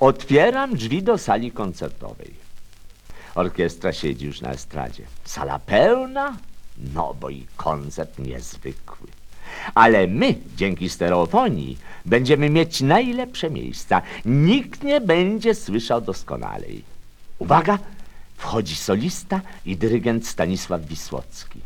Otwieram drzwi do sali koncertowej. Orkiestra siedzi już na estradzie. Sala pełna, no bo i koncert niezwykły. Ale my, dzięki stereofonii, będziemy mieć najlepsze miejsca. Nikt nie będzie słyszał doskonalej. Uwaga! Wchodzi solista i dyrygent Stanisław Wisłocki.